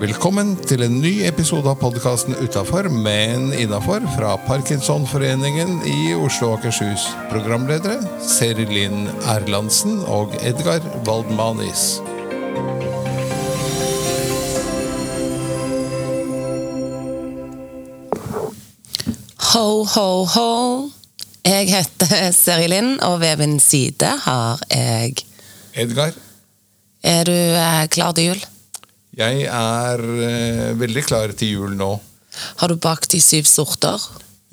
Velkommen til en ny episode av podkasten Utafor, men innafor fra Parkinsonforeningen i Oslo og Akershus. Programledere Seri Linn Erlandsen og Edgar Waldmanis. Ho, ho, ho. Jeg heter Seri Linn, og ved min side har jeg Edgar, Er du eh, klar til jul? jeg er eh, veldig klar til jul nå. Har du bakt de syv sorter?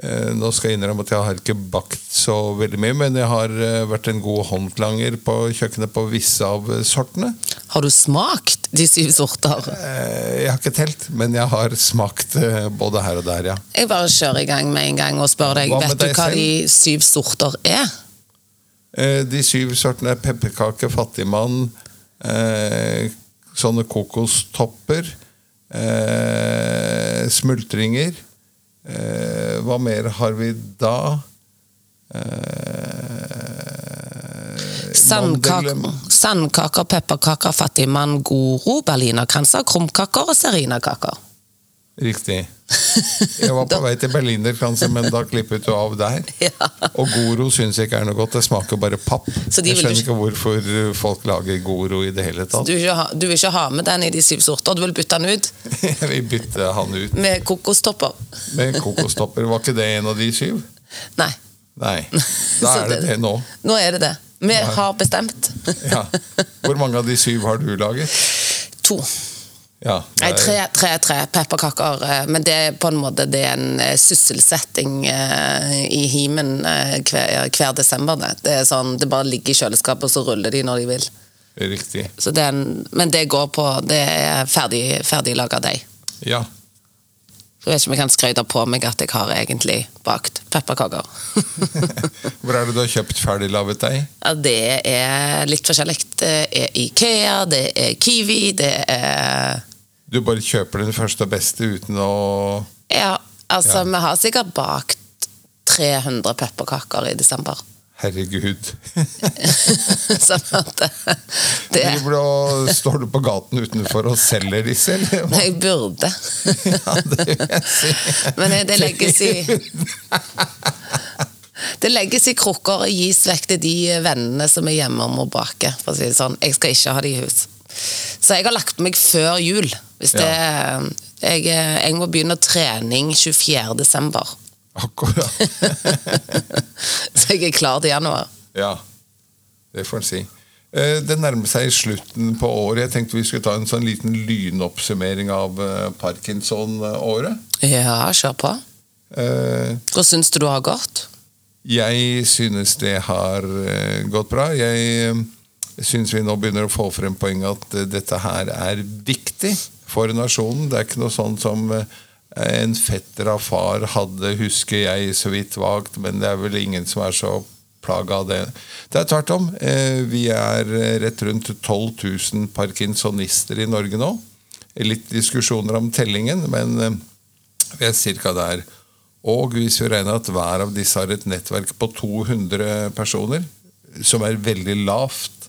Eh, nå skal jeg innrømme at jeg har ikke bakt så veldig mye, men jeg har vært en god håndlanger på kjøkkenet på visse av sortene. Har du smakt de syv sorter? Jeg har ikke telt, men jeg har smakt både her og der, ja. Jeg bare kjører i gang med en gang og spør deg, Hva vet vet du hva selv? de syv sorter er? De syv sortene er pepperkake, fattigmann, eh, sånne kokostopper, eh, smultringer. Eh, hva mer har vi da? Eh, Sandkaker, sandkaker pepperkaker, fattigmann, goro, berlinerkranser, krumkaker og serinakaker. Riktig. Jeg var på vei til berlinerkransen, men da klippet du av der. Ja. Og Goro syns jeg ikke er noe godt. Det smaker bare papp. Så de jeg skjønner ikke hvorfor eh, folk lager Goro i det hele tatt. Du vil, ha, du vil ikke ha med den i de syv sorter, du vil bytte den ut Jeg vil bytte han ut med kokostopper. med kokostopper. Var ikke det en av de syv? Nei. Nei. Da er det det nå. Nå er det det. Vi har bestemt. Ja. Hvor mange av de syv har du laget? To. Ja, Nei, tre, tre, tre pepperkaker. eh, Men det er på en måte det er en eh, sysselsetting eh, i himen hver, hver desember. Det. det er sånn, det bare ligger i kjøleskapet, og så ruller de når de vil. Riktig. Så det er en, men det går på Det er ferdig, ferdiglaga deig. Ja. Jeg vet ikke om jeg kan skryte på meg at jeg har egentlig bakt pepperkaker. Hvor er det du har kjøpt ferdiglaget deig? ja, det er litt forskjellig. Det er Ikea, det er Kiwi, det er Du bare kjøper det første og beste uten å Ja, altså, Ja. vi har sikkert bakt 300 pepperkaker i desember. Herregud. sånn at det, Driver Står du på gaten utenfor og selger disse, eller? hva? Jeg burde. Ja, det vil jeg si. Men det legges i Det legges i krukker og gis vekk til de vennene som er hjemme og må bake. For å si det sånn. Jeg skal ikke ha det i hus. Så jeg har lagt meg før jul. Hvis det, jeg, jeg må begynne trening 24. Akkurat. Så jeg er klar til januar. Ja, det får en si. Eh, Det nærmer seg slutten på året. Jeg tenkte vi skulle ta en sånn liten lynoppsummering av eh, Parkinson-året. Ja, kjør på. Eh, Hvor syns du det har gått? Jeg synes det har eh, gått bra. Jeg syns vi nå begynner å få frem poenget at dette her er viktig for nasjonen. Det er ikke noe sånn som en fetter av far hadde, husker jeg så vidt vagt, men det er vel ingen som er så plaga av det. Det er tvert om. Eh, Vi er eh, rett rundt 12 000 parkinsonister i Norge nå. Litt diskusjoner om tellingen, men eh, vi er cirka der. Og hvis vi regner at hver av disse har et nettverk på 200 personer, som er veldig lavt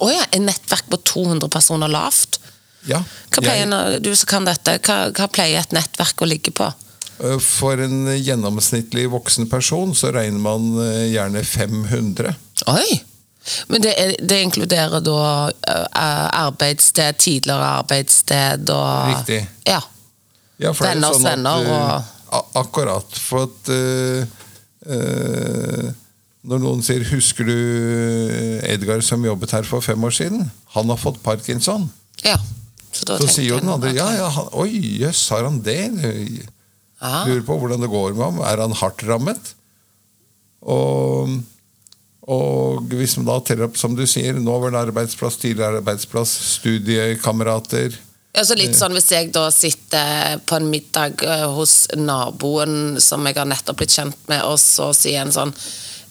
Å ja, et nettverk på 200 personer lavt? Ja, jeg, du som kan dette, hva, hva pleier et nettverk å ligge på? øh, For en gjennomsnittlig voksen person så regner man øh, gjerne 500. Oi! Men det, er, det inkluderer da eh, arbeidssted, tidligere arbeidssted og Riktig. Ja. Ja, er Venners sånn venner og- Akkurat. For at uh, uh, Når noen sier 'Husker du Edgar som jobbet her for fem år siden?' Han har fått parkinson. ja. Så, Så sier jo den andre 'Ja, ja, han, oi, jøss, har han det?' Ja. Lurer på hvordan det går med ham. Er han hardt rammet? Og, og hvis man da teller opp, som du sier, nåværende arbeidsplass, tidligere arbeidsplass, studiekamerater Ja, så litt sånn Hvis jeg da sitter på en middag eh, hos naboen som jeg har nettopp blitt kjent med, og så sier en sånn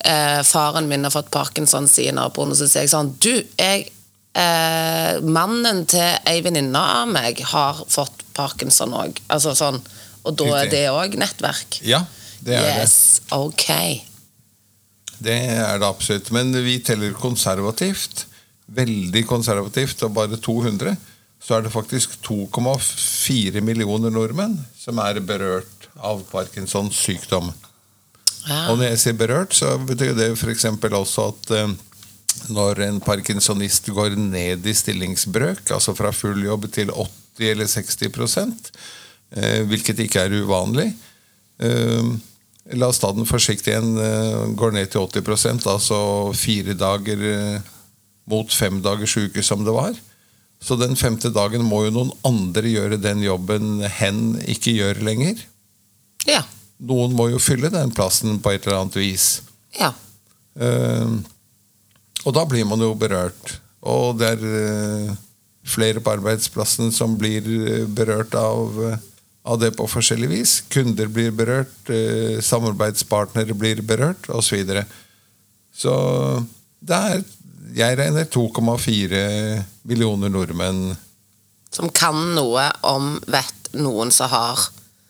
eh, 'Faren min har fått parkinson', sier naboen, og så sier jeg sånn 'Du, jeg eh, Mannen til ei venninne av meg har fått parkinson òg'. Altså sånn. Og da er det òg nettverk? Ja, det er yes, ok. det. Det er det absolutt. Men vi teller konservativt. veldig konservativt og bare 200, så er det faktisk 2,4 millioner nordmenn som er berørt av Parkinsons sykdom. Ja. Og når jeg sier berørt, så betyr det f.eks. også at eh, når en parkinsonist går ned i stillingsbrøk, altså fra full jobb til 80 eller 60 eh, hvilket ikke er uvanlig eh, La oss ta den forsiktig igjen. Eh, går ned til 80% altså fire dager mot fem dagers uke som det var. Så den femte dagen må jo noen andre gjøre den jobben hen ikke gjør lenger. Ja. Noen må jo fylle den plassen på et eller annet vis. ja. Eh, og da blir man jo berørt. Og det er eh, flere på arbeidsplassen som blir eh, berørt av, eh, av det på forskjellig vis. Kunder blir berørt, samarbeidspartnere blir berørt, osv. Så, videre. så det er Jeg regner 2,4 millioner nordmenn Som kan noe om vet noen som har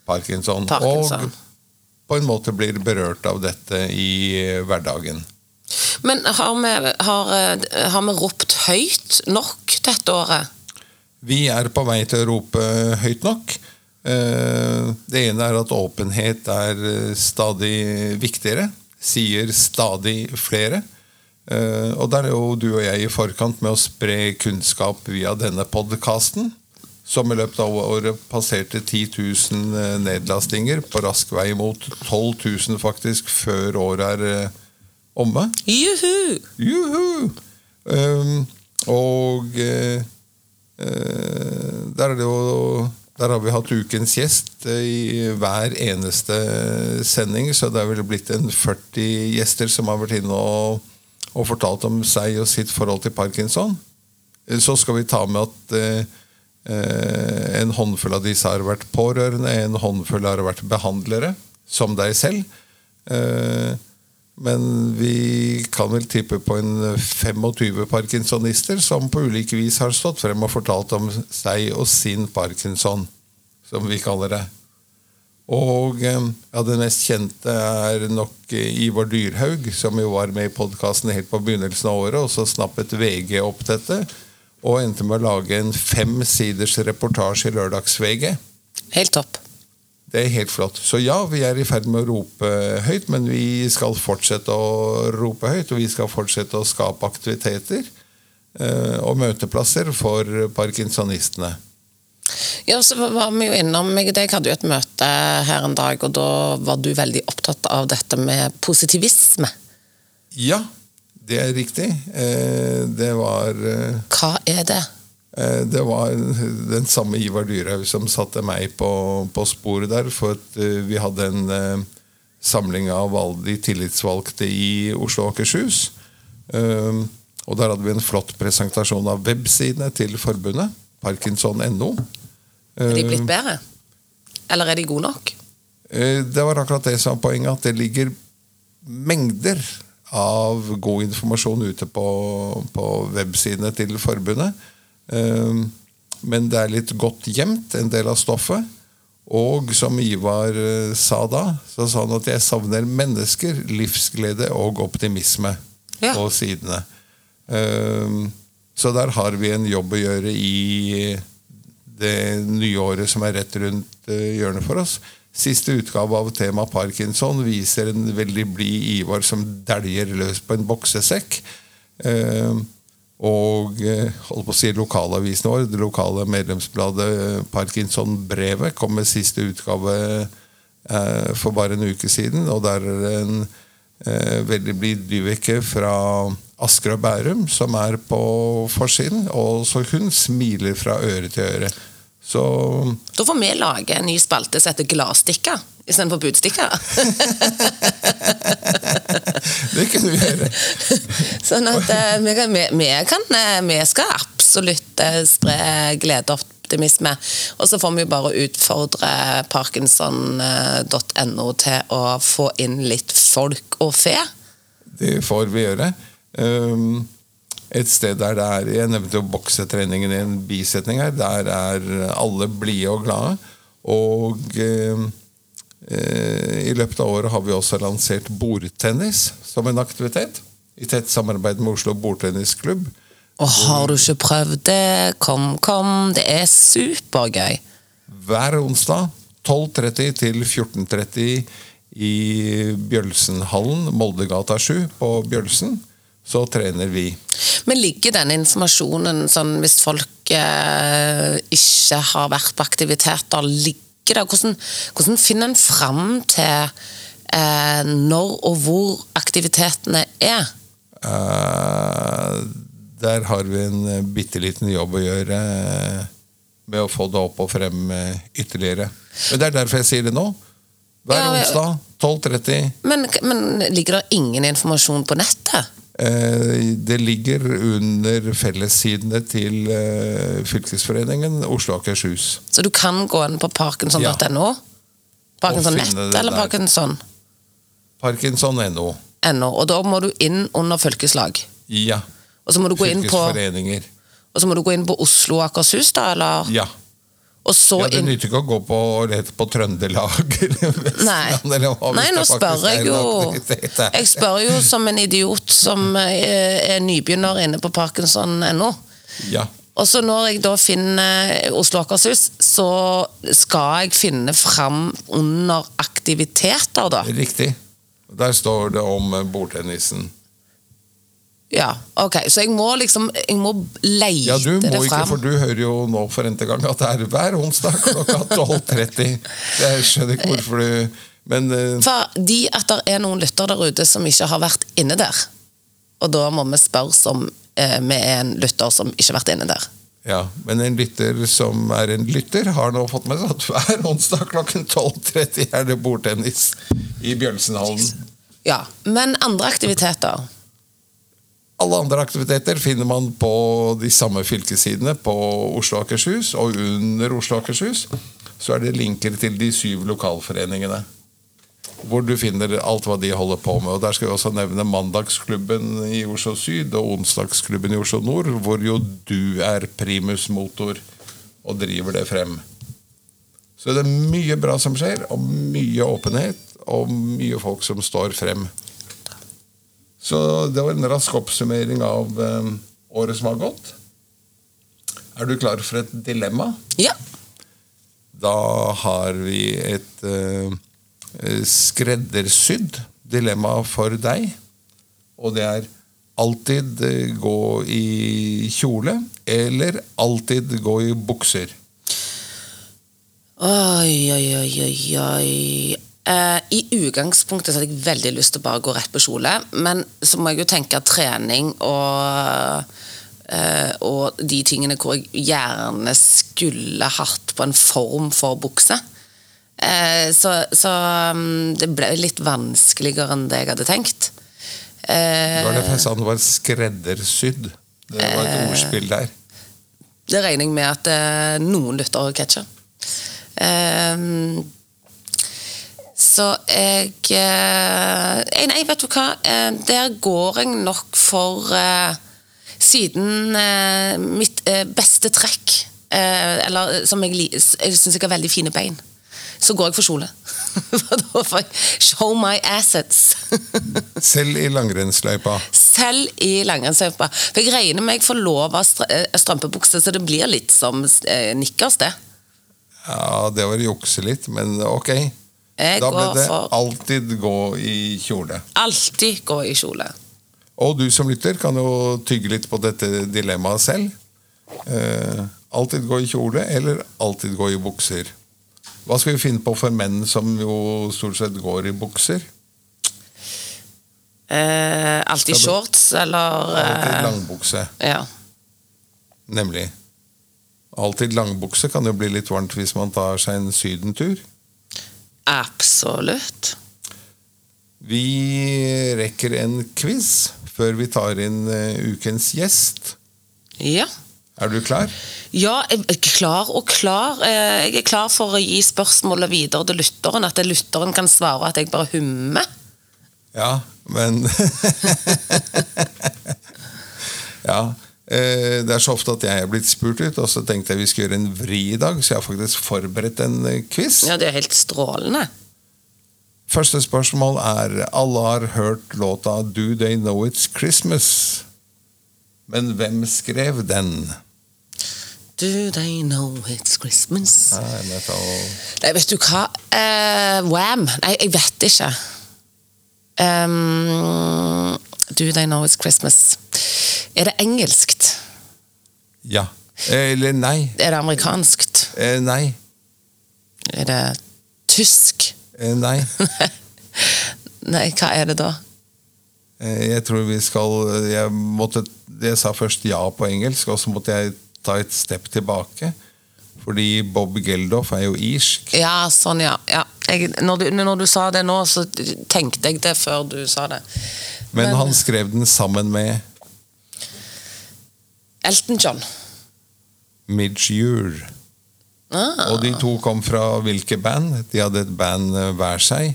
parkinson, Parkinson. og på en måte blir berørt av dette i hverdagen. Men har vi, har, har vi ropt høyt nok dette året? Vi er på vei til å rope høyt nok. Eh, Det ene er at åpenhet er eh, stadig viktigere. Sier stadig flere. Eh, Og der er jo du og jeg i forkant med å spre kunnskap via denne podkasten. Som i løpet av året passerte 10 000 eh, nedlastinger, på rask vei mot 12 000 faktisk, før året er omme. Juhu! Juhu! Um, og uh, der, er det jo, der har vi hatt ukens gjest eh, i hver eneste sending, så det er vel blitt en 40 gjester som har vært inne og, og fortalt om seg og sitt forhold til parkinson. Så skal vi ta med at eh, en håndfull av disse har vært pårørende, en håndfull har vært behandlere, som deg selv. Eh, men vi kan vel tippe på en 25 parkinsonister som på ulike vis har stått frem og fortalt om seg og sin parkinson, som vi kaller det. Og eh, ja, det mest kjente er nok eh, Ivar Dyrhaug, som jo var med i podkasten helt på begynnelsen av året, og så snappet VG opp dette, og endte med å lage en femsiders reportasje i Lørdags-VG. Helt topp. Det er helt flott. Så ja, vi er i ferd med å rope høyt, men vi skal fortsette å rope høyt, og vi skal fortsette å skape aktiviteter eh, og møteplasser for parkinsonistene. Ja, så var vi jo innom, og deg hadde jo et møte her en dag, og da var du veldig opptatt av dette med positivisme. Ja, det er riktig. Eh, det var eh, Hva er det? Eh, Det var den samme Ivar Dyrhaug som satte meg på, på sporet der. For at eh, vi hadde en eh, samling av alle de tillitsvalgte i Oslo og Akershus. Og der hadde vi en flott presentasjon av websidene til forbundet. Parkinson.no. Er de blitt bedre? Eller er de gode nok? Det var akkurat det som var poenget, at det ligger mengder av god informasjon ute på, på websidene til forbundet. Eh, Men det er litt godt gjemt, en del av stoffet. Og som Ivar eh, sa da, så sa han at jeg savner mennesker, livsglede og optimisme Ja. på sidene. Eh, Så der har vi en jobb å gjøre i det nye året som er rett rundt eh, hjørnet for oss. Siste utgave av tema Parkinson viser en veldig blid Ivar som dæljer løs på en boksesekk. Eh, og eh, holdt på å si lokalavisen vår, det lokale medlemsbladet eh, Parkinson-brevet, kom med siste utgave eh, for bare en uke siden. Og der er det en eh, veldig blid Dyveke fra Asker og Bærum som er på forsiden. Og så hun smiler fra øre til øre. Så Da får vi lage en ny spalte som heter Gladstikker istedenfor budstikker. det kunne vi gjøre. sånn at eh, vi, kan- vi, vi, kan, eh, vi skal absolutt eh, spre glede og optimisme. Og så får vi jo bare utfordre parkinson.no til å få inn litt folk og fe. Det får vi gjøre. Um, et sted der det er Jeg nevnte jo boksetreningen i en bisetning her. Der er alle blide og glade. Og um, eh, i løpet av året har vi også lansert bordtennis som en aktivitet. I tett samarbeid med Oslo bordtennisklubb. Og har du ikke prøvd det, kom, kom. Det er supergøy. Hver onsdag 12.30 til 14.30 i Bjølsenhallen, Moldegata 7 på Bjølsen, så trener vi. Men ligger denne informasjonen sånn hvis folk eh, ikke har vært på aktiviteter, ligger det Hvordan, hvordan finner en fram til eh, når og hvor aktivitetene er? Uh, der har vi en bitte liten jobb å gjøre eh, med å få det opp og frem eh, ytterligere. Men det er derfor jeg sier det nå. Hver ja. onsdag 12.30. Men, men ligger det ingen informasjon på nettet? Eh, Det ligger under fellessidene til eh, fylkesforeningen Oslo og Akershus. Så du kan gå inn på parkinson.no? Parkinson nett eller der. Parkinson.no? .no. Og da må du inn under fylkeslag. Ja. Og så må du gå inn på, Fylkesforeninger. og så må du gå inn på Oslo og Akershus, da, eller? Ja. Og så ja det nytter ikke å gå på og på Trøndelag eller Nei. Nei, nå spør jeg jo. Jeg spør jo som en idiot som eh, er nybegynner inne på parkinson.no. Ja. Og så når jeg da finner Oslo Akershus, så skal jeg finne fram under aktiviteter, da. Riktig. Der står det om bordtennisen. Ja, ok. Så jeg må liksom Jeg må leite Ja, du det må ikke, for du hører jo nå for n-te gang at det er hver onsdag klokka 12.30. Jeg skjønner ikke hvorfor du Men eh, Fordi at det er noen lyttere der ute som ikke har vært inne der. Og da må vi spørre som eh, vi er en lytter som ikke har vært inne der. Ja, men en lytter som er en lytter, har nå fått med seg at hver onsdag klokken 12.30 er det bordtennis i Bjølsenhallen. Ja, Men andre aktiviteter? Alle andre aktiviteter finner man på de samme fylkesidene på Oslo og Akershus, og under Oslo og Akershus så er det linker til de syv lokalforeningene. Hvor du finner alt hva de holder på med. Og Der skal vi også nevne Mandagsklubben i Oslo Syd og Onsdagsklubben i Oslo Nord, hvor jo du er primus motor og driver det frem. Så det er mye bra som skjer, og mye åpenhet, og mye folk som står frem. Så det var en rask oppsummering av eh, året som har gått. Er du klar for et dilemma? Ja. Da har vi et uh, skreddersydd dilemma for deg. Og det er alltid gå i kjole eller alltid gå i bukser. Oi, oi, oi, oi, oi. Eh, I utgangspunktet så hadde jeg veldig lyst til å bare gå rett på kjole, men så må jeg jo tenke at trening og eh, og de tingene hvor jeg gjerne skulle hatt på en form for bukse. Eh, så så um, det ble litt vanskeligere enn det jeg hadde tenkt. Eh, Det var derfor jeg sa det var skreddersydd. Det var et ordspill der. Det regner jeg med at noen lyttere catcher. Så jeg eh, Nei, vet du hva? Eh, der går jeg nok for eh, Siden mitt beste trekk Eller som jeg, jeg syns jeg har veldig fine bein, så går jeg for kjole. For da får jeg show my assets. Selv i langrennsløypa. Selv i langrennsløypa. For jeg regner med jeg får lov av str- strømpebukse, så det blir litt som nikkers, det. Ja, det var å jukse litt, men ok. Jeg Da ble det for alltid gå i kjole. alltid gå i kjole. Og du som lytter kan jo tygge litt på dette dilemmaet selv. Eh, alltid gå i kjole, eller alltid gå i bukser. Hva skal vi finne på for menn som jo stort sett går i bukser? Eh, alltid du- shorts, eller Alltid eh, langbukse, Ja. nemlig. Alltid langbukse kan jo bli litt varmt hvis man tar seg en sydentur. Absolutt. Vi rekker en quiz før vi tar inn eh, ukens gjest. Ja. Er du klar? Ja, jeg er klar og klar. Eh, Jeg er klar for å gi spørsmålet videre til lytteren. At lytteren kan svare at jeg bare hummer. Ja, men Ja. Eh, Det er så ofte at jeg er blitt spurt ut, og så tenkte jeg vi skulle gjøre en vri i dag, så jeg har faktisk forberedt en eh, quiz. Ja, det er helt strålende. Første spørsmål er Alle har hørt låta 'Do They Know It's Christmas'? Men hvem skrev den? Do they know it's Christmas? Nei. Nei, vet du hva? uh, Wham! Nei, jeg vet ikke. Um, do they know it's Christmas? Er det engelskt? Ja. Eller nei. Er det amerikanskt? Eh, nei. Er det tysk? Eh, nei. Nei, hva er det da? Eh, Jeg tror vi skal jeg, måtte, jeg sa først ja på engelsk, og så måtte jeg ta et step tilbake. Fordi Bob Geldof er jo irsk. Ja, sånn, ja. ja. Jeg, når, du, når du sa det nå, så tenkte jeg det før du sa det. Men, han skrev den sammen med Elton John. Midge Ure. Ah. Og de to kom fra hvilke band? De hadde et band eh, hver seg.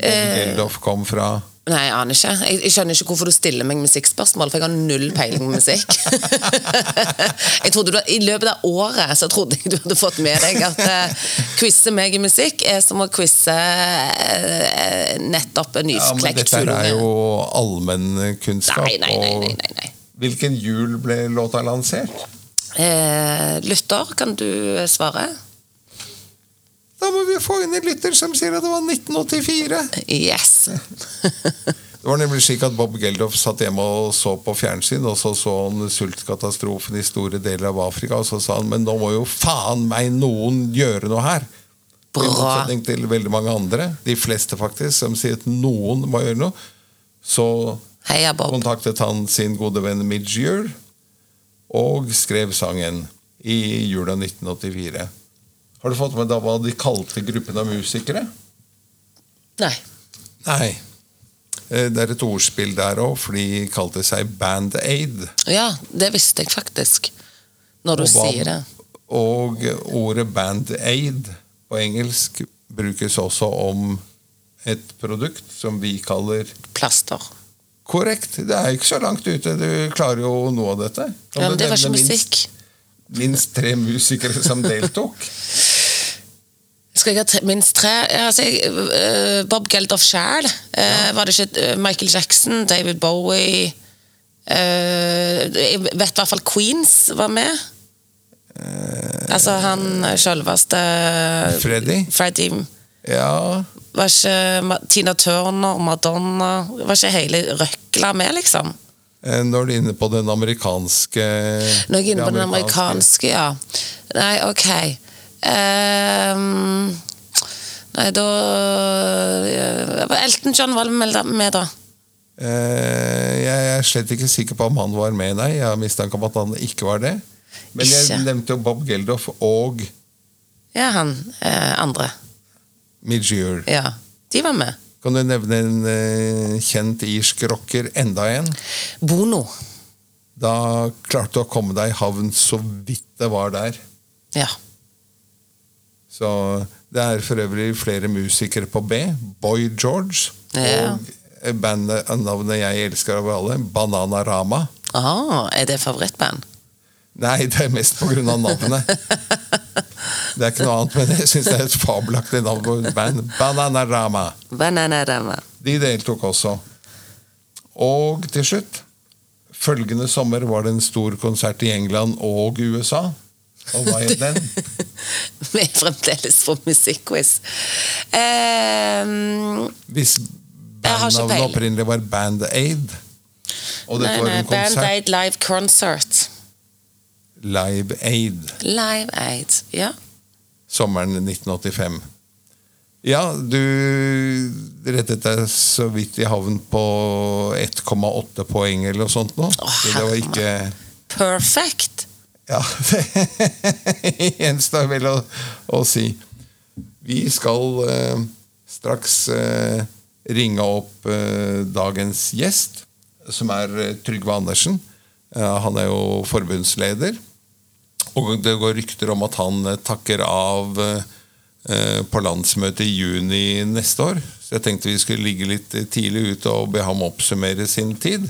Eh. Geldof kom fra Nei, jeg aner ikke. Jeg, jeg skjønner ikke hvorfor du stiller meg musikkspørsmål, for jeg har null peiling på musikk. jeg trodde du, I løpet av året så trodde jeg du hadde fått med deg at uh, quize meg i musikk er som å quize uh, nettopp en Ja, men nyklekt dette er fugleunge. jo allmennkunnskap. Nei, nei, nei, nei, nei, nei. Hvilken jul ble låta lansert? Eh, lytter, kan du eh, svare? Da må vi få inn en lytter som sier at det var 1984. Yes. Det var nemlig slik at Bob Geldof satt hjemme og så på fjernsyn, og så så han sultkatastrofen i store deler av Afrika, og så sa han men nå må jo faen meg noen gjøre noe her. Bra. I motsetning til veldig mange andre, de fleste faktisk, som sier at noen må gjøre noe. Så Heia, kontaktet han sin gode venn Midgeur og skrev sangen i jula 1984. Har du fått med deg hva de kalte gruppen av musikere? Nei. Nei. Eh, Det er et ordspill der òg, for de kalte seg Band Aid. Ja, det visste jeg faktisk. Når du Og hva- sier det. Og ordet Band Aid på engelsk brukes også om et produkt som vi kaller Plaster. korrekt. Det er ikke så langt ute. Du klarer jo noe av dette. Ja, men det var ikke musikk. Minst, minst tre musikere som deltok. Skal jeg ha tre, minst tre? Altså, jeg, øh, Bob Geldof sjæl. Var det ikke øh, Michael Jackson, David Bowie Jeg vet i hvert fall Queens var med. altså han sjølveste Freddy? Freddie. Ja, Var ikke Tina Turner, Madonna Var ikke hele røkla med, liksom? eh, når du er inne på den amerikanske Når jeg er inne på den amerikanske, ja. Nei, ok. Ehm, nei, da eh, Elton John var med, da-. Eh, Jeg er slett ikke sikker på om han var med, nei. Jeg har mistanke om at han ikke var det. Men jeg nevnte jo Bob Geldof og Ja, han eh, andre. Midgeur. Ja, de var med. Kan du nevne en eh, kjent irsk rocker, enda en? Bono. Da klarte du å komme deg i havn så vidt det var der. Ja. Så det er for øvrig flere musikere på B. Boy George. Ja. Og bandet, navnet jeg elsker av alle, Bananarama. Oh, er det favorittband? Nei, det er mest av navnet. Det er ikke noe annet, men jeg syns det er et fabelaktig navn på band. Bananarama. Bananarama. De deltok også. Og til slutt Følgende sommer var det en stor konsert i England og USA. Og hva het den? Vi er fremdeles på musikkquiz. Um, Hvis bandnavnet opprinnelig var Band Aid, og dette nei, var nei, en Band Aid Live Concert. Live Aid, Live Aid, ja. sommeren 1985. Ja, du rettet deg så vidt i havn på 1,8 poeng eller noe sånt nå. Å, Så det var ikke Perfect. Ja, det gjenstår vel å, å si. Vi skal eh, straks eh, ringe opp eh, dagens gjest, som er eh, Trygve Andersen. Han er jo forbundsleder. Og det går rykter om at han eh, takker av eh, på landsmøtet i juni neste år. Så jeg tenkte vi skulle ligge litt tidlig ute og be ham oppsummere sin tid.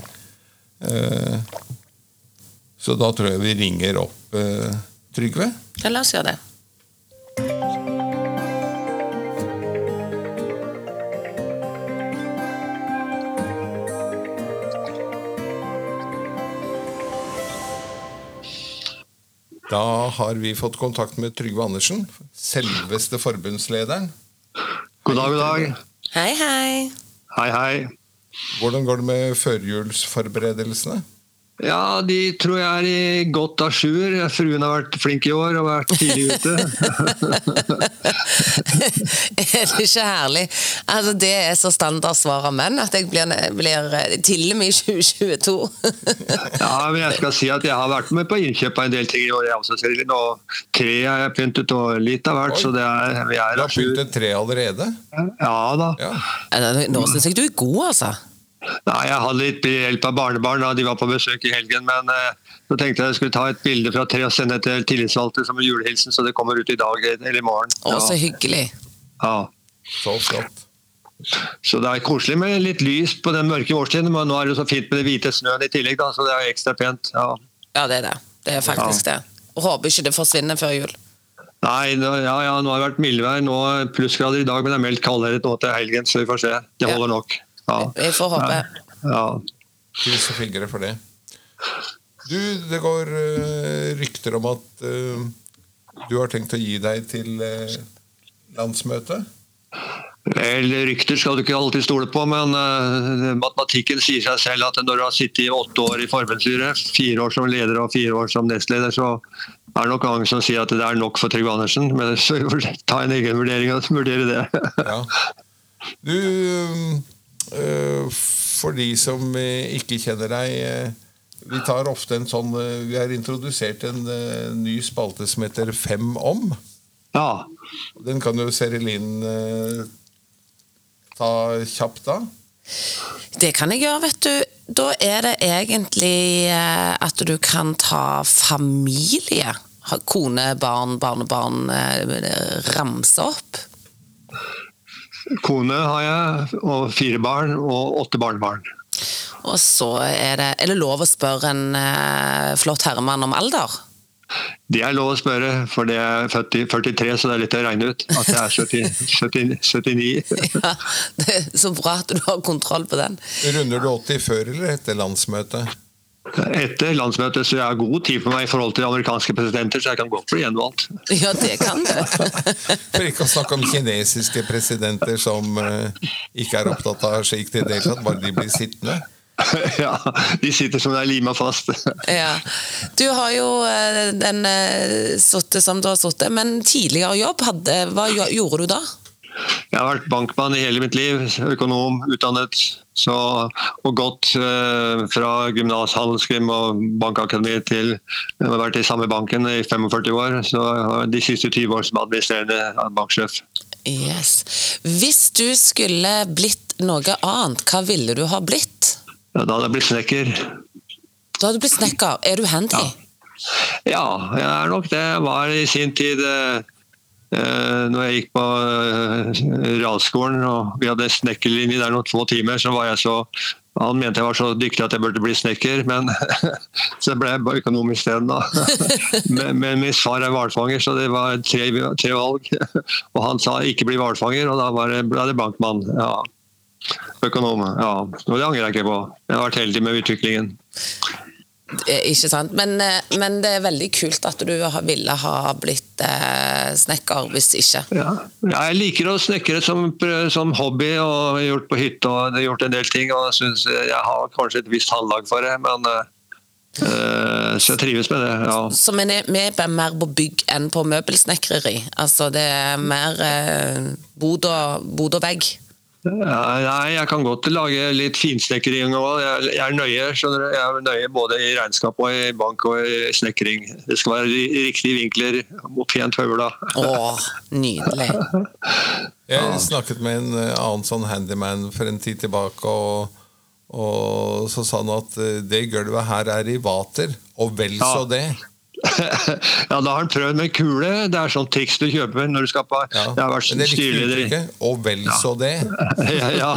Så da tror jeg vi ringer opp eh, Trygve. Ja, la oss gjøre det. Da har vi fått kontakt med Trygve Andersen, selveste forbundslederen. God dag, god dag. Hei, hei. Hei, hei. Hvordan går det med førjulsforberedelsene? Ja, de tror jeg er i godt à jour. Fruen har vært flink i år og vært tidlig ute. er det ikke herlig? Altså, det er så standardsvar av menn at jeg blir, blir til og med i 2022. ja, men jeg skal si at jeg har vært med på innkjøp av en del ting i år, jeg også. Selin. Og tre har jeg pyntet, og litt av hvert. Så det er, vi er Du har pyntet tre allerede? Ja da. Ja. Nå syns jeg du er god, altså. Nei, Jeg hadde litt hjelp av barnebarn da de var på besøk i helgen. Men eh, så tenkte jeg jeg skulle ta et bilde fra tre og sende til tillitsvalgte som en julehilsen, så det kommer ut i dag eller i morgen. Å, så hyggelig. Ja. Så flott. Så det er koselig med litt lys på den mørke årstiden, men nå er det så fint med det hvite snøen i tillegg, da, så det er ekstra pent. Ja, ja det er det. Det er faktisk ja. det. Og håper ikke det forsvinner før jul. Nei, nå, ja, ja, nå har det vært mildvær, nå plussgrader i dag, men det er meldt kaldere nå til helgen, så vi får se. Det holder nok. Ja. Vi får håpe. Ja. Krysser fingre for det. Du, det går uh, rykter om at uh, du har tenkt å gi deg til uh, landsmøtet? Vel, Rykter skal du ikke alltid stole på, men matematikken sier seg selv at når du har sittet i åtte år i forbundsstyret, fire år som leder og fire år som nestleder, så er det nok mange som sier at det er nok for Trygve Andersen. Men så ta en egen vurdering og vurdere det. ja. Du Eh, for de som eh, ikke kjenner deg eh, Vi tar ofte en sånn Vi har introdusert en ny spalte som heter Fem om. Ja. Den kan jo Serilin ta kjapt da. Det kan jeg gjøre, vet du. Da er det egentlig at du kan ta familie. Kone, barn, barnebarn. Ramse opp. Kone har jeg, og fire barn og åtte barnebarn. Og så er det Er det lov å spørre en eh, flott herremann om alder? Det er lov å spørre, for det er født i 43, så det er litt å regne ut at det er 70, 70, 79. ja, det er Så bra at du har kontroll på den. Runder du 80 før eller etter landsmøtet? Etter landsmøtet, så jeg har god tid på meg i forhold til amerikanske presidenter, så jeg kan godt bli gjenvalgt. Ja, det kan du. For ikke å snakke om kinesiske presidenter som uh, ikke er opptatt av slikt i det hele tatt, bare de blir sittende. Ja, de sitter som de er lima fast. Ja. Du har jo uh, den uh, sittet som du har sittet, men tidligere jobb, hadde, hva gjorde du da? Jeg har vært bankmann i hele mitt liv. Økonom, utdannet. Så, og gått eh, fra gymnas, handelskrim og bankakademi til jeg har vært i samme banken i 45 år. Så de siste 20 år som administrerende banksjef. Yes. Hvis du skulle blitt noe annet, hva ville du ha blitt? Ja, da hadde jeg blitt snekker. Da hadde du blitt snekker. Er du handy? Ja. ja, jeg er nok det. Jeg var i sin tid eh, når jeg gikk på eh, realskolen og vi hadde snekkerlinje der noen få timer, så var jeg så han mente jeg var så dyktig at jeg burde bli snekker, men så ble jeg bare økonom isteden. Men, men min far er hvalfanger, så det var tre, tre, valg. Og han sa ikke bli hvalfanger, og da var det, ble det bankmann. Ja. Økonom. Ja. Og det angrer jeg ikke på. Jeg har vært heldig med utviklingen. Ikke sant. Men, eh, men, det er veldig kult at du ville ha blitt eh, snekker, hvis ikke. Ja. Jeg liker å snekre som, som hobby, og har gjort på hytte og gjort en del ting. og Jeg synes jeg har kanskje et visst håndlag for det, men øh, så jeg trives med det. ja. Så vi er mer på bygg enn på møbelsnekreri? Altså det er mer uh, bod og vegg? Nei, jeg kan godt lage litt finsnekring òg. Jeg, jeg, er nøye skjønner du. Jeg er nøye både i regnskap og i bank og i snekring. Det skal være riktige vinkler og pent høvla. Åh, nydelig. Jeg snakket med en eh, annen sånn handyman for en tid tilbake. og, og så sa han at eh, det gulvet her er i vater, og vel så det. ja, da har han prøvd med kule. Det er sånn triks du kjøper når du skal på ja, Jeg har vært styreleder i Og vel så det. ja, ja.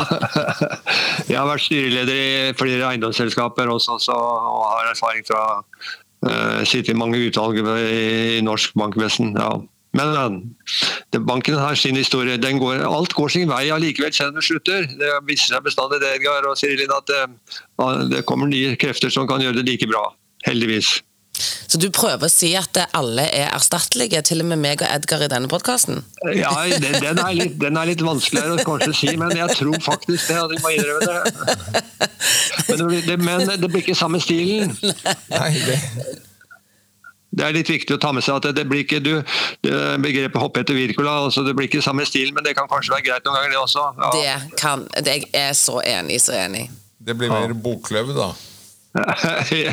Jeg har vært styreleder i flere eiendomsselskaper også, så, og har erfaring fra uh, sitte i mange utvalg i norsk bankvesen. ja. Men det, banken har sin historie. Går, alt går sin vei allikevel, selv om det slutter. Det viser seg bestandig det, Edgar og Sirilin, at det, det kommer nye krefter som kan gjøre det like bra. Heldigvis. Så du prøver å si at alle er erstattelige, til og med meg og Edgar i denne podkasten? Ja, den, den, er litt, den, er litt, vanskeligere å kanskje si, men jeg tror faktisk det. Jeg må innrømme det. Men det, men det blir ikke samme stilen. Nei, det... Det er litt viktig å ta med seg at det blir ikke du, begrepet 'hoppe etter Wirkola'. Altså det blir ikke samme stil, men det kan kanskje være greit noen ganger, det også. Ja. Det kan, det er så enig, så enig. Det blir mer ja. bokløv, da?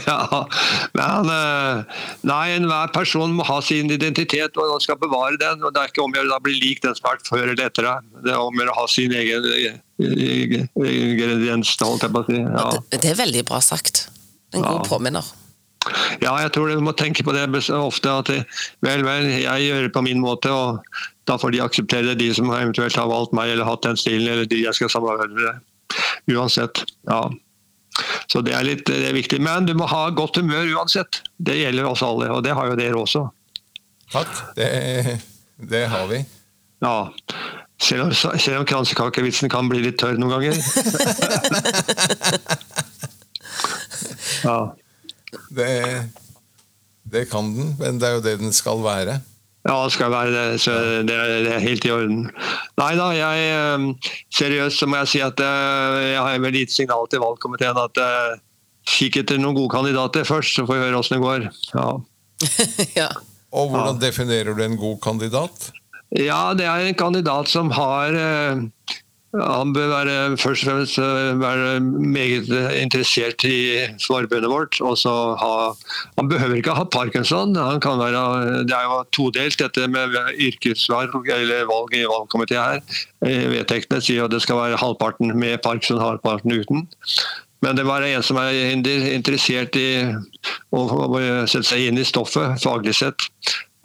Ja, men eh, Nei, enhver person må ha sin identitet og skal bevare den. og Det er ikke om å bli lik den som har vært før eller etter deg. Det er om å ha sin egen ingrediens. holdt jeg på å si. Ja. Det, det, er veldig bra sagt. En god ja. påminner. Ja, jeg tror du må tenke på det ofte. at vel, vel, jeg gjør det på min måte, og da får de akseptere det, de som eventuelt har valgt meg eller hatt den stilen, eller de jeg skal samarbeide med. Uansett. ja. Så det er litt det er viktig. Men du må ha godt humør uansett. Det gjelder oss alle, og det har jo dere også. Takk. Det, det har vi. Ja. Selv om, selv om kransekakevitsen kan bli litt tørr noen ganger. ja. Det, det kan den, men det er jo det den skal være. Ja, det skal være det. Så det er, helt i orden. Nei da, jeg eh, seriøst så må jeg si at eh, jeg har vel gitt signal til valgkomiteen at uh, kikk etter noen gode kandidater først, så får vi høre åssen det går. Ja. ja. Og hvordan ja. definerer du en god kandidat? Ja, det er en kandidat som har han bør være, først og fremst eh, være meget interessert i forbundet vårt. ha, Han behøver ikke ha parkinson. Være, det er jo todelt, dette med yrkesvalg eller valg i valgkomité her. Vedtektene sier at det skal være halvparten med parkinson, halvparten uten. Men det var en som er interessert i å sette seg inn i stoffet faglig sett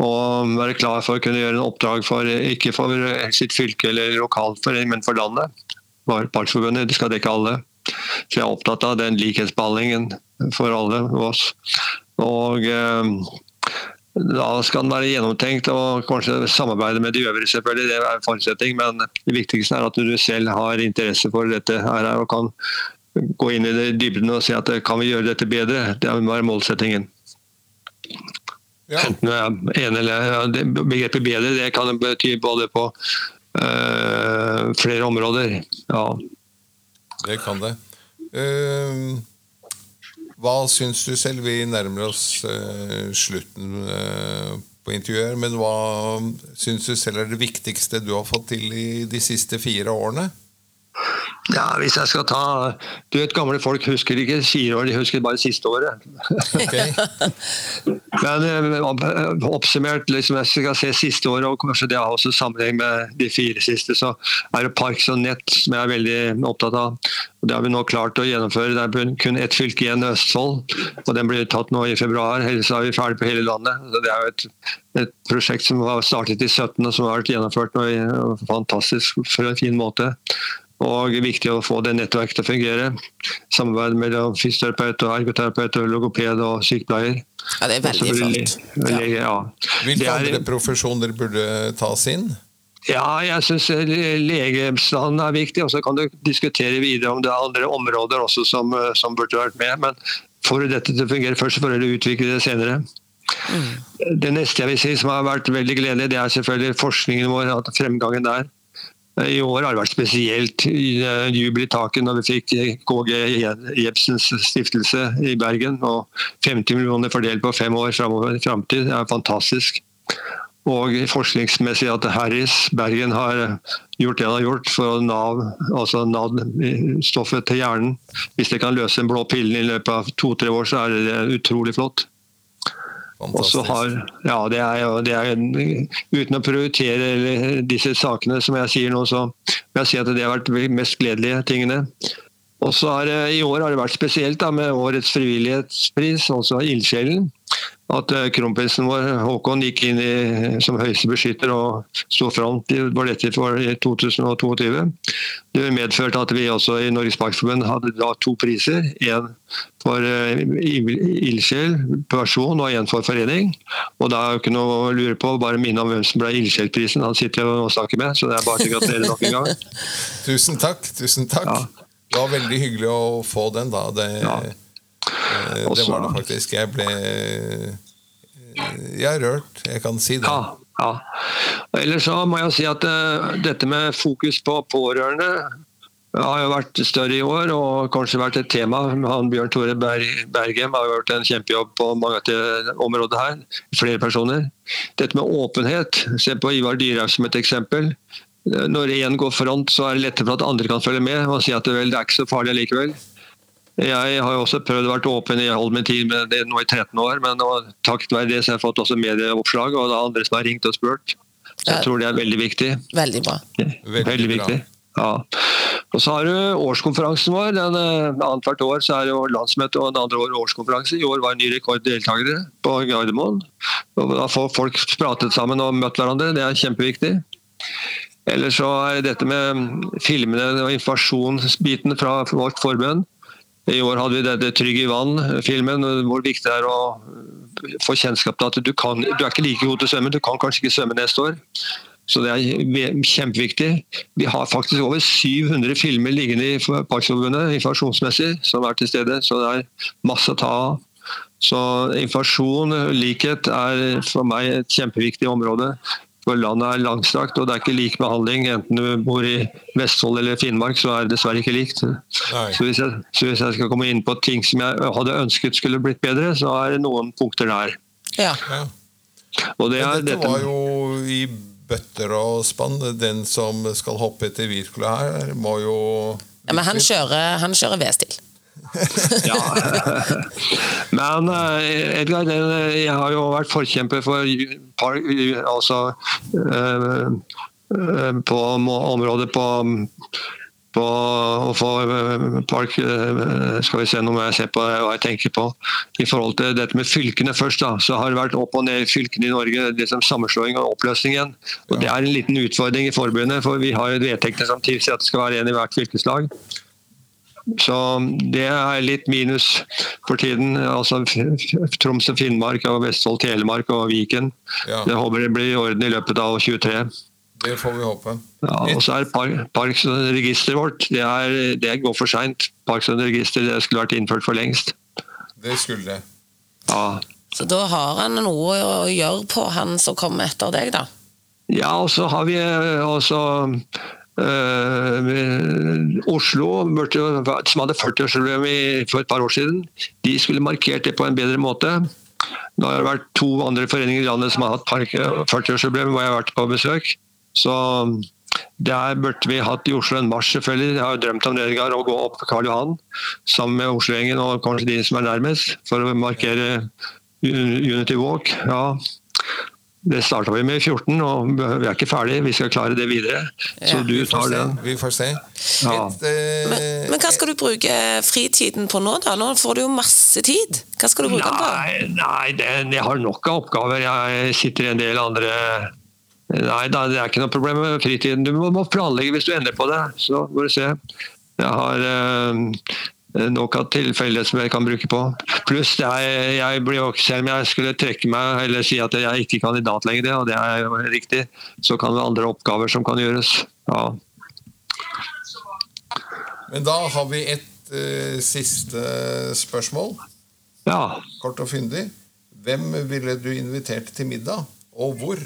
og være klar for å kunne gjøre en oppdrag for, ikke for sitt fylke eller lokalforening, men for landet. Partsforbundet de skal dekke alle. Så jeg er opptatt av den likhetsbehandlingen for alle oss. Og eh, da skal den være gjennomtenkt og kanskje samarbeide med de øvrige, selvfølgelig. Det er en forutsetning, men det viktigste er at du selv har interesse for dette her og kan gå inn i det dybden og si at kan vi gjøre dette bedre? Det må være målsettingen. Ja. Enten jeg er enig eller Begrepet bedre det kan bety både på øh, flere områder. Ja. Det kan det. Uh, hva syns du selv? Vi nærmer oss uh, slutten uh, på intervjuet. Men hva syns du selv er det viktigste du har fått til i de siste fire årene? Ja, hvis jeg skal ta Du vet, gamle folk husker ikke fire år, de husker bare siste året. Okay. Men eh, oppsummert, liksom, jeg skal se siste året, og kanskje det har også sammenheng med de fire siste, så er det Parks og Nett som jeg er veldig opptatt av. Og Det har vi nå klart å gjennomføre. Det er kun ett fylke igjen, Østfold. og Den blir tatt nå i februar. Ellers er vi ferdig på hele landet. Så det er jo et, et prosjekt som var startet i 17 og som har vært gjennomført nå i fantastisk for en fin måte. Og viktig å få det nettverket til å fungere. Samarbeid mellom fysioterapeut, og ergoterapeut, og logoped og sykepleier. Ja, Det er veldig flott. Ja. Ja. Hvilke er, andre profesjoner burde tas inn? Ja, jeg syns legestanden er viktig. og Så kan du diskutere videre om det er andre områder også som, som burde vært med. Men for dette til å fungere først, så får du utvikle det senere. Mm. Det neste jeg vil si som har vært veldig gledelig, det er selvfølgelig forskningen vår. at Fremgangen der. I år har det vært spesielt jubel i taket når vi fikk KG Jebsens stiftelse i Bergen. og 50 millioner fordelt på fem år framover i framtid. Er fantastisk. Og forskningsmessig at Harris Bergen har gjort det han har gjort for å nav, altså stoffet til hjernen. Hvis det kan løse en blå pillen i løpet av to-tre år, så er det utrolig flott. Har, ja, det er, det er, uten å prioritere disse sakene, som jeg sier nå, så vil jeg si at det har vært de mest gledelige tingene. Og så har I år har det vært spesielt da, med årets frivillighetspris, altså Ildsjelen at eh, kronprinsen vår Håkon gikk inn i, som høyeste beskytter og sto front i ballettet for 2022. Det medførte at vi også i Norges Parkforbund hadde da to priser. Én for uh, ildsjel, person, og én for forening. Og da er det ikke noe å lure på, bare minne om hvem som ble ildsjelprisen. Han sitter og snakker med, så det er bare til å gratulere nok en gang. tusen takk. tusen takk. Ja. Det var veldig hyggelig å få den, da. Det, ja. Eh, Det Også- var det faktisk. Jeg ble eh, Jeg er rørt, jeg kan si det. Ja, ja. Ellers så må jeg si at eh, dette med fokus på pårørende har jo vært større i år, og kanskje vært et tema. Han Bjørn Tore Berg, Bergem har jo gjort en kjempejobb på mange av det området her. Flere personer. Dette med åpenhet. Se på Ivar Dyrhaug som et eksempel. Når én går front, så er det lettere for at andre kan følge med og si at det, vel, det er ikke så farlig likevel. Jeg har jo også prøvd å være åpen i all min tid med det nå i 13 år, men takket være det så har jeg fått også medieoppslag, og det er andre som har ringt og spurt. Så jeg tror det er veldig viktig. Veldig bra. Veldig Veldig, bra. viktig. Ja. Og så har du årskonferansen vår. Den, eh, Annethvert år så er det jo landsmøte og en andre år årskonferanse. I år var det ny rekord deltakere på Gardermoen. Og Da får folk pratet sammen og møtt hverandre. Det er kjempeviktig. Ellers så er dette med filmene og informasjonsbiten fra vårt forbund. I år hadde vi denne Trygg i vann-filmen, hvor viktig det er å få kjennskap til at du, kan, du er ikke like god til å svømme, du kan kanskje ikke svømme neste år. Så det er kjempeviktig. Vi har faktisk over 700 filmer liggende i Parkforbundet informasjonsmessig som er til stede, så det er masse å ta av. Så informasjon, likhet, er for meg et kjempeviktig område. For landet er langstrakt, og det er ikke lik behandling. Enten du bor i Vestfold eller Finnmark, så er det dessverre ikke likt. Så hvis, jeg, så hvis jeg skal komme inn på ting som jeg hadde ønsket skulle blitt bedre, så er det noen punkter der. Ja. Ja. Og det er dette var jo i bøtter og spann. Den som skal hoppe etter Wirkola her, må jo ja men han kjører, han kjører V-stil. Ja. Men eh, Edgar, jeg har jo vært forkjemper for altså, eh, eh, på området på på å få eh, park eh, Skal vi se nå må jeg se på hva jeg tenker på. I forhold til dette med fylkene først, da, så har det vært opp og ned fylkene i Norge. det som Sammenslåing og oppløsning igjen. Og Det er en liten utfordring i forbundet, for vi har jo vedtekter som tilsier at det skal være en i hvert fylkeslag. Så det er litt minus for tiden. altså Troms og Finnmark, og Vestfold, Telemark og Viken. Ja. Jeg håper det blir i orden i løpet av 23. Det får vi håpe. Ja, og så er park, Parks og registeret vårt det, er, det går for seint. Parks og register det skulle vært innført for lengst. Det skulle det. Ja, Så da har han noe å gjøre på, han som kommer etter deg, da. ja og så har vi eh, også Oslo, som hadde 40-årsjubileum for et par år siden, de skulle markert det på en bedre måte. Nå har det vært to andre foreninger i landet som har hatt 40-årsjubileum, hvor jeg har vært på besøk. Så der burde vi hatt i Oslo en marsj, selvfølgelig. Jeg har jo drømt om det, Edgar, å gå opp Karl Johan sammen med Oslo-gjengen og kanskje de som er nærmest, for å markere Unity Walk. Ja. Det starta vi med i 14, og vi er ikke ferdig. Vi skal klare det videre. Så Ja. du Vi tar se. den. Vi får se. Ja. Et, Men, men hva skal du bruke fritiden på nå, da? Nå får du jo masse tid. Hva skal du bruke den på? Nei, nei det, jeg har nok av oppgaver. Jeg sitter i en del andre Nei, da, det er ikke noe problem med fritiden. Du må, må planlegge hvis du endrer på det. Så får du se. Jeg har eh, nok av tilfeller som jeg kan bruke på. Pluss det er, jeg blir jo, selv om jeg skulle trekke meg eller si at jeg er ikke kandidat lenger, og det er jo riktig, så kan det være andre oppgaver som kan gjøres. Ja. Men da har vi et uh, siste spørsmål. ja. Kort og fyndig. Hvem ville du invitert til middag, og hvor?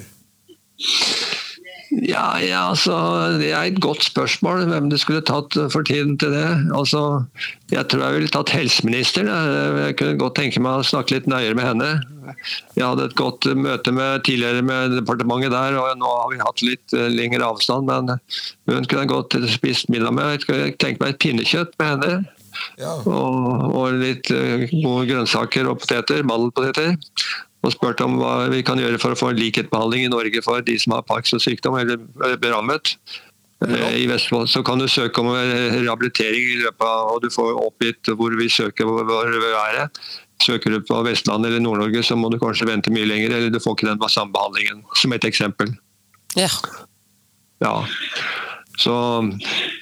Ja, ja, altså, Det er et godt spørsmål hvem du skulle tatt for tiden til det. Altså, Jeg tror jeg ville tatt helseministeren. Jeg kunne godt tenke meg å snakke litt nøyere med henne. Jeg hadde et godt møte med, tidligere med departementet der, og nå har vi hatt litt eh, lengre avstand. Men hun kunne godt spist middag med. Jeg kunne tenke meg et pinnekjøtt med henne. Ja, Og, og litt eh, gode grønnsaker og poteter, mandelpoteter. Og spurt om hva vi kan gjøre for å få likhetbehandling i Norge for de som har Parkinsons sykdom eller er rammet. Eh, I Vestfold så kan du søke om eh, rehabilitering i løpet av, og du får oppgitt hvor vi søker hvor hvor vi er. Søker du på Vestlandet eller Nord-Norge, så må du kanskje vente mye lenger, eller du får ikke den samme behandlingen, som et eksempel. Ja. Ja. Så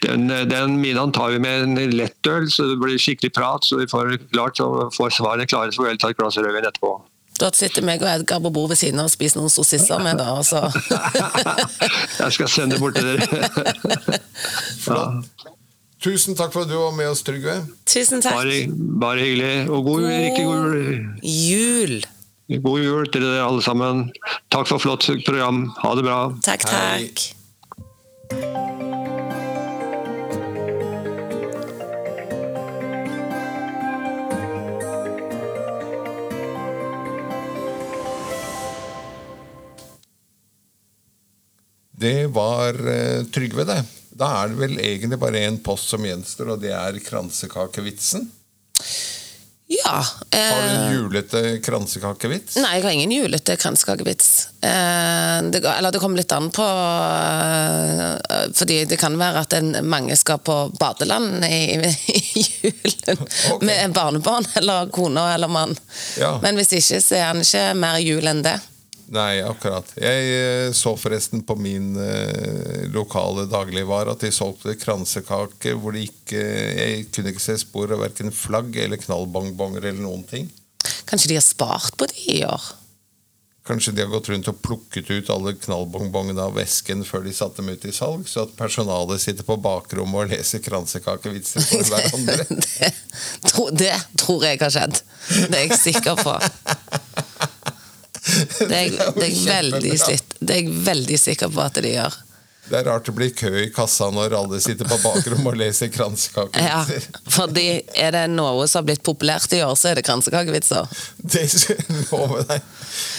den, den middagen tar vi med en lettøl, så det blir skikkelig prat. Så vi får klart så får svarene klare, så får vi ta et glass rødvin etterpå. Da sitter meg og Edgar på bordet ved siden av og spiser noen sossisser med, da. Altså. Jeg skal sende bort til dere. Ja. Tusen takk for at du var med oss, Trygve. Tusen takk. Bare, bare hyggelig. Og god, riktig god, jul. god jul til dere alle sammen. Takk for flott program. Ha det bra. Takk, Hei. Det var eh, Trygve, det. Da er det vel egentlig bare én post som gjenstår, og det er kransekakevitsen. Ja. Har du Eh, en julete kransekakevits? nei, jeg har ingen julete kransekakevits. Eh, det, eller det kommer litt an på eh, Fordi det kan være at en, mange skal på badeland i, i julen okay. med barnebarn eller kone eller mann. Ja. Men hvis ikke, så er han ikke mer jul enn det. Nei, akkurat. Jeg eh, så forresten på min eh, lokale dagligvare at de solgte kransekaker hvor de ikke Jeg kunne ikke se spor av verken flagg eller knallbongbonger eller noen ting. Kanskje de har spart på det i år? Kanskje de har gått rundt og plukket ut alle knallbongbongene av vesken før de satte dem ut i salg, så at personalet sitter på bakrommet og leser kransekakevitser for hverandre. det, tro, det tror jeg har skjedd. Det er jeg sikker på. Det er, jeg- det er, veldig, sitt- det er jeg veldig sikker på at de gjør. Det er rart det blir kø i kassa når alle sitter på bakrommet og leser Ja, fordi er det noe som har blitt populært i år, så er det kransekakevitser. Det skal jeg love deg.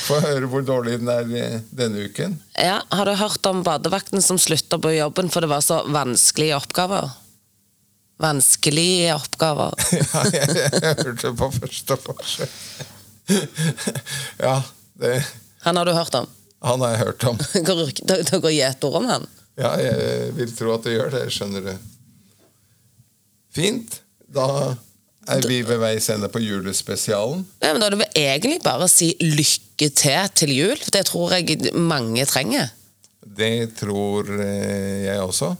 Få høre hvor dårlig den er eh, denne uken. Ja, Har du hørt om badevakten som slutta på jobben for det var så vanskelige oppgaver? Vanskelige oppgaver. Ja, jeg, jeg hørte på første forsøk. Ja, det, Han har du hørt om? han har jeg hørt om. Det går gjetord om han. Ja, jeg vil tro at det gjør det, skjønner du. Fint. Da er vi ved veis ende på julespesialen. Ja, men Da er det vel egentlig bare å si lykke til til jul. for Det tror jeg mange trenger. Det tror eh, jeg også.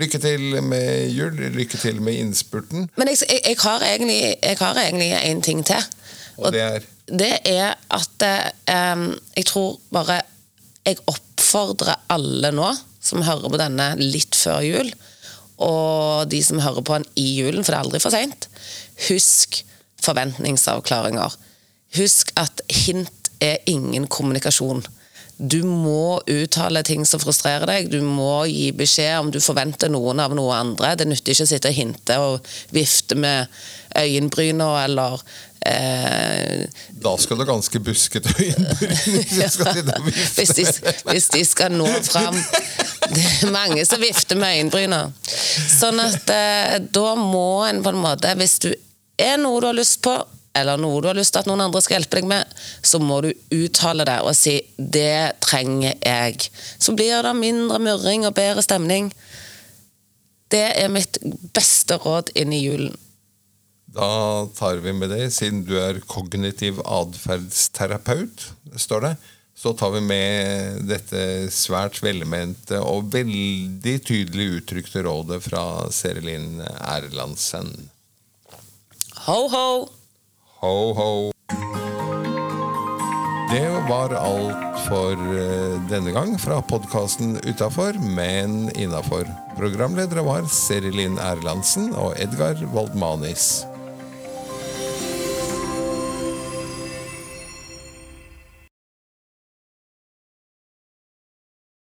Lykke til med jul, lykke til med innspurten. Men jeg, jeg, jeg har egentlig jeg har egentlig en ting til. Og det er det er at eh, jeg tror bare Jeg oppfordrer alle nå som hører på denne litt før jul, og de som hører på den i julen, for det er aldri for seint, husk forventningsavklaringer. Husk at hint er ingen kommunikasjon. Du må uttale ting som frustrerer deg. Du må gi beskjed om du forventer noen av noe andre. Det nytter ikke å sitte og hinte og vifte med øyenbryna eller eh, Da skal du ganske buskete øyenbryn vifte. hvis, de, hvis de skal nå fram. Det er mange som vifter med øyenbryna. Sånn at eh, da må en på en måte Hvis du er noe du har lyst på, eller noe du har lyst til at noen andre skal hjelpe deg med, så må du uttale det og si 'det trenger jeg'. Så blir det mindre murring og bedre stemning. Det er mitt beste råd inn i julen. Da tar vi med det, siden du er kognitiv atferdsterapeut, står det. Så tar vi med dette svært velmente og veldig tydelig uttrykte rådet fra Serelin Erlandsen. Ho, ho! Ho, ho. Det var alt for eh, denne gang fra podkasten Utafor, men innafor. Programledere var Serilin Erlandsen og Edgar Waldmanis.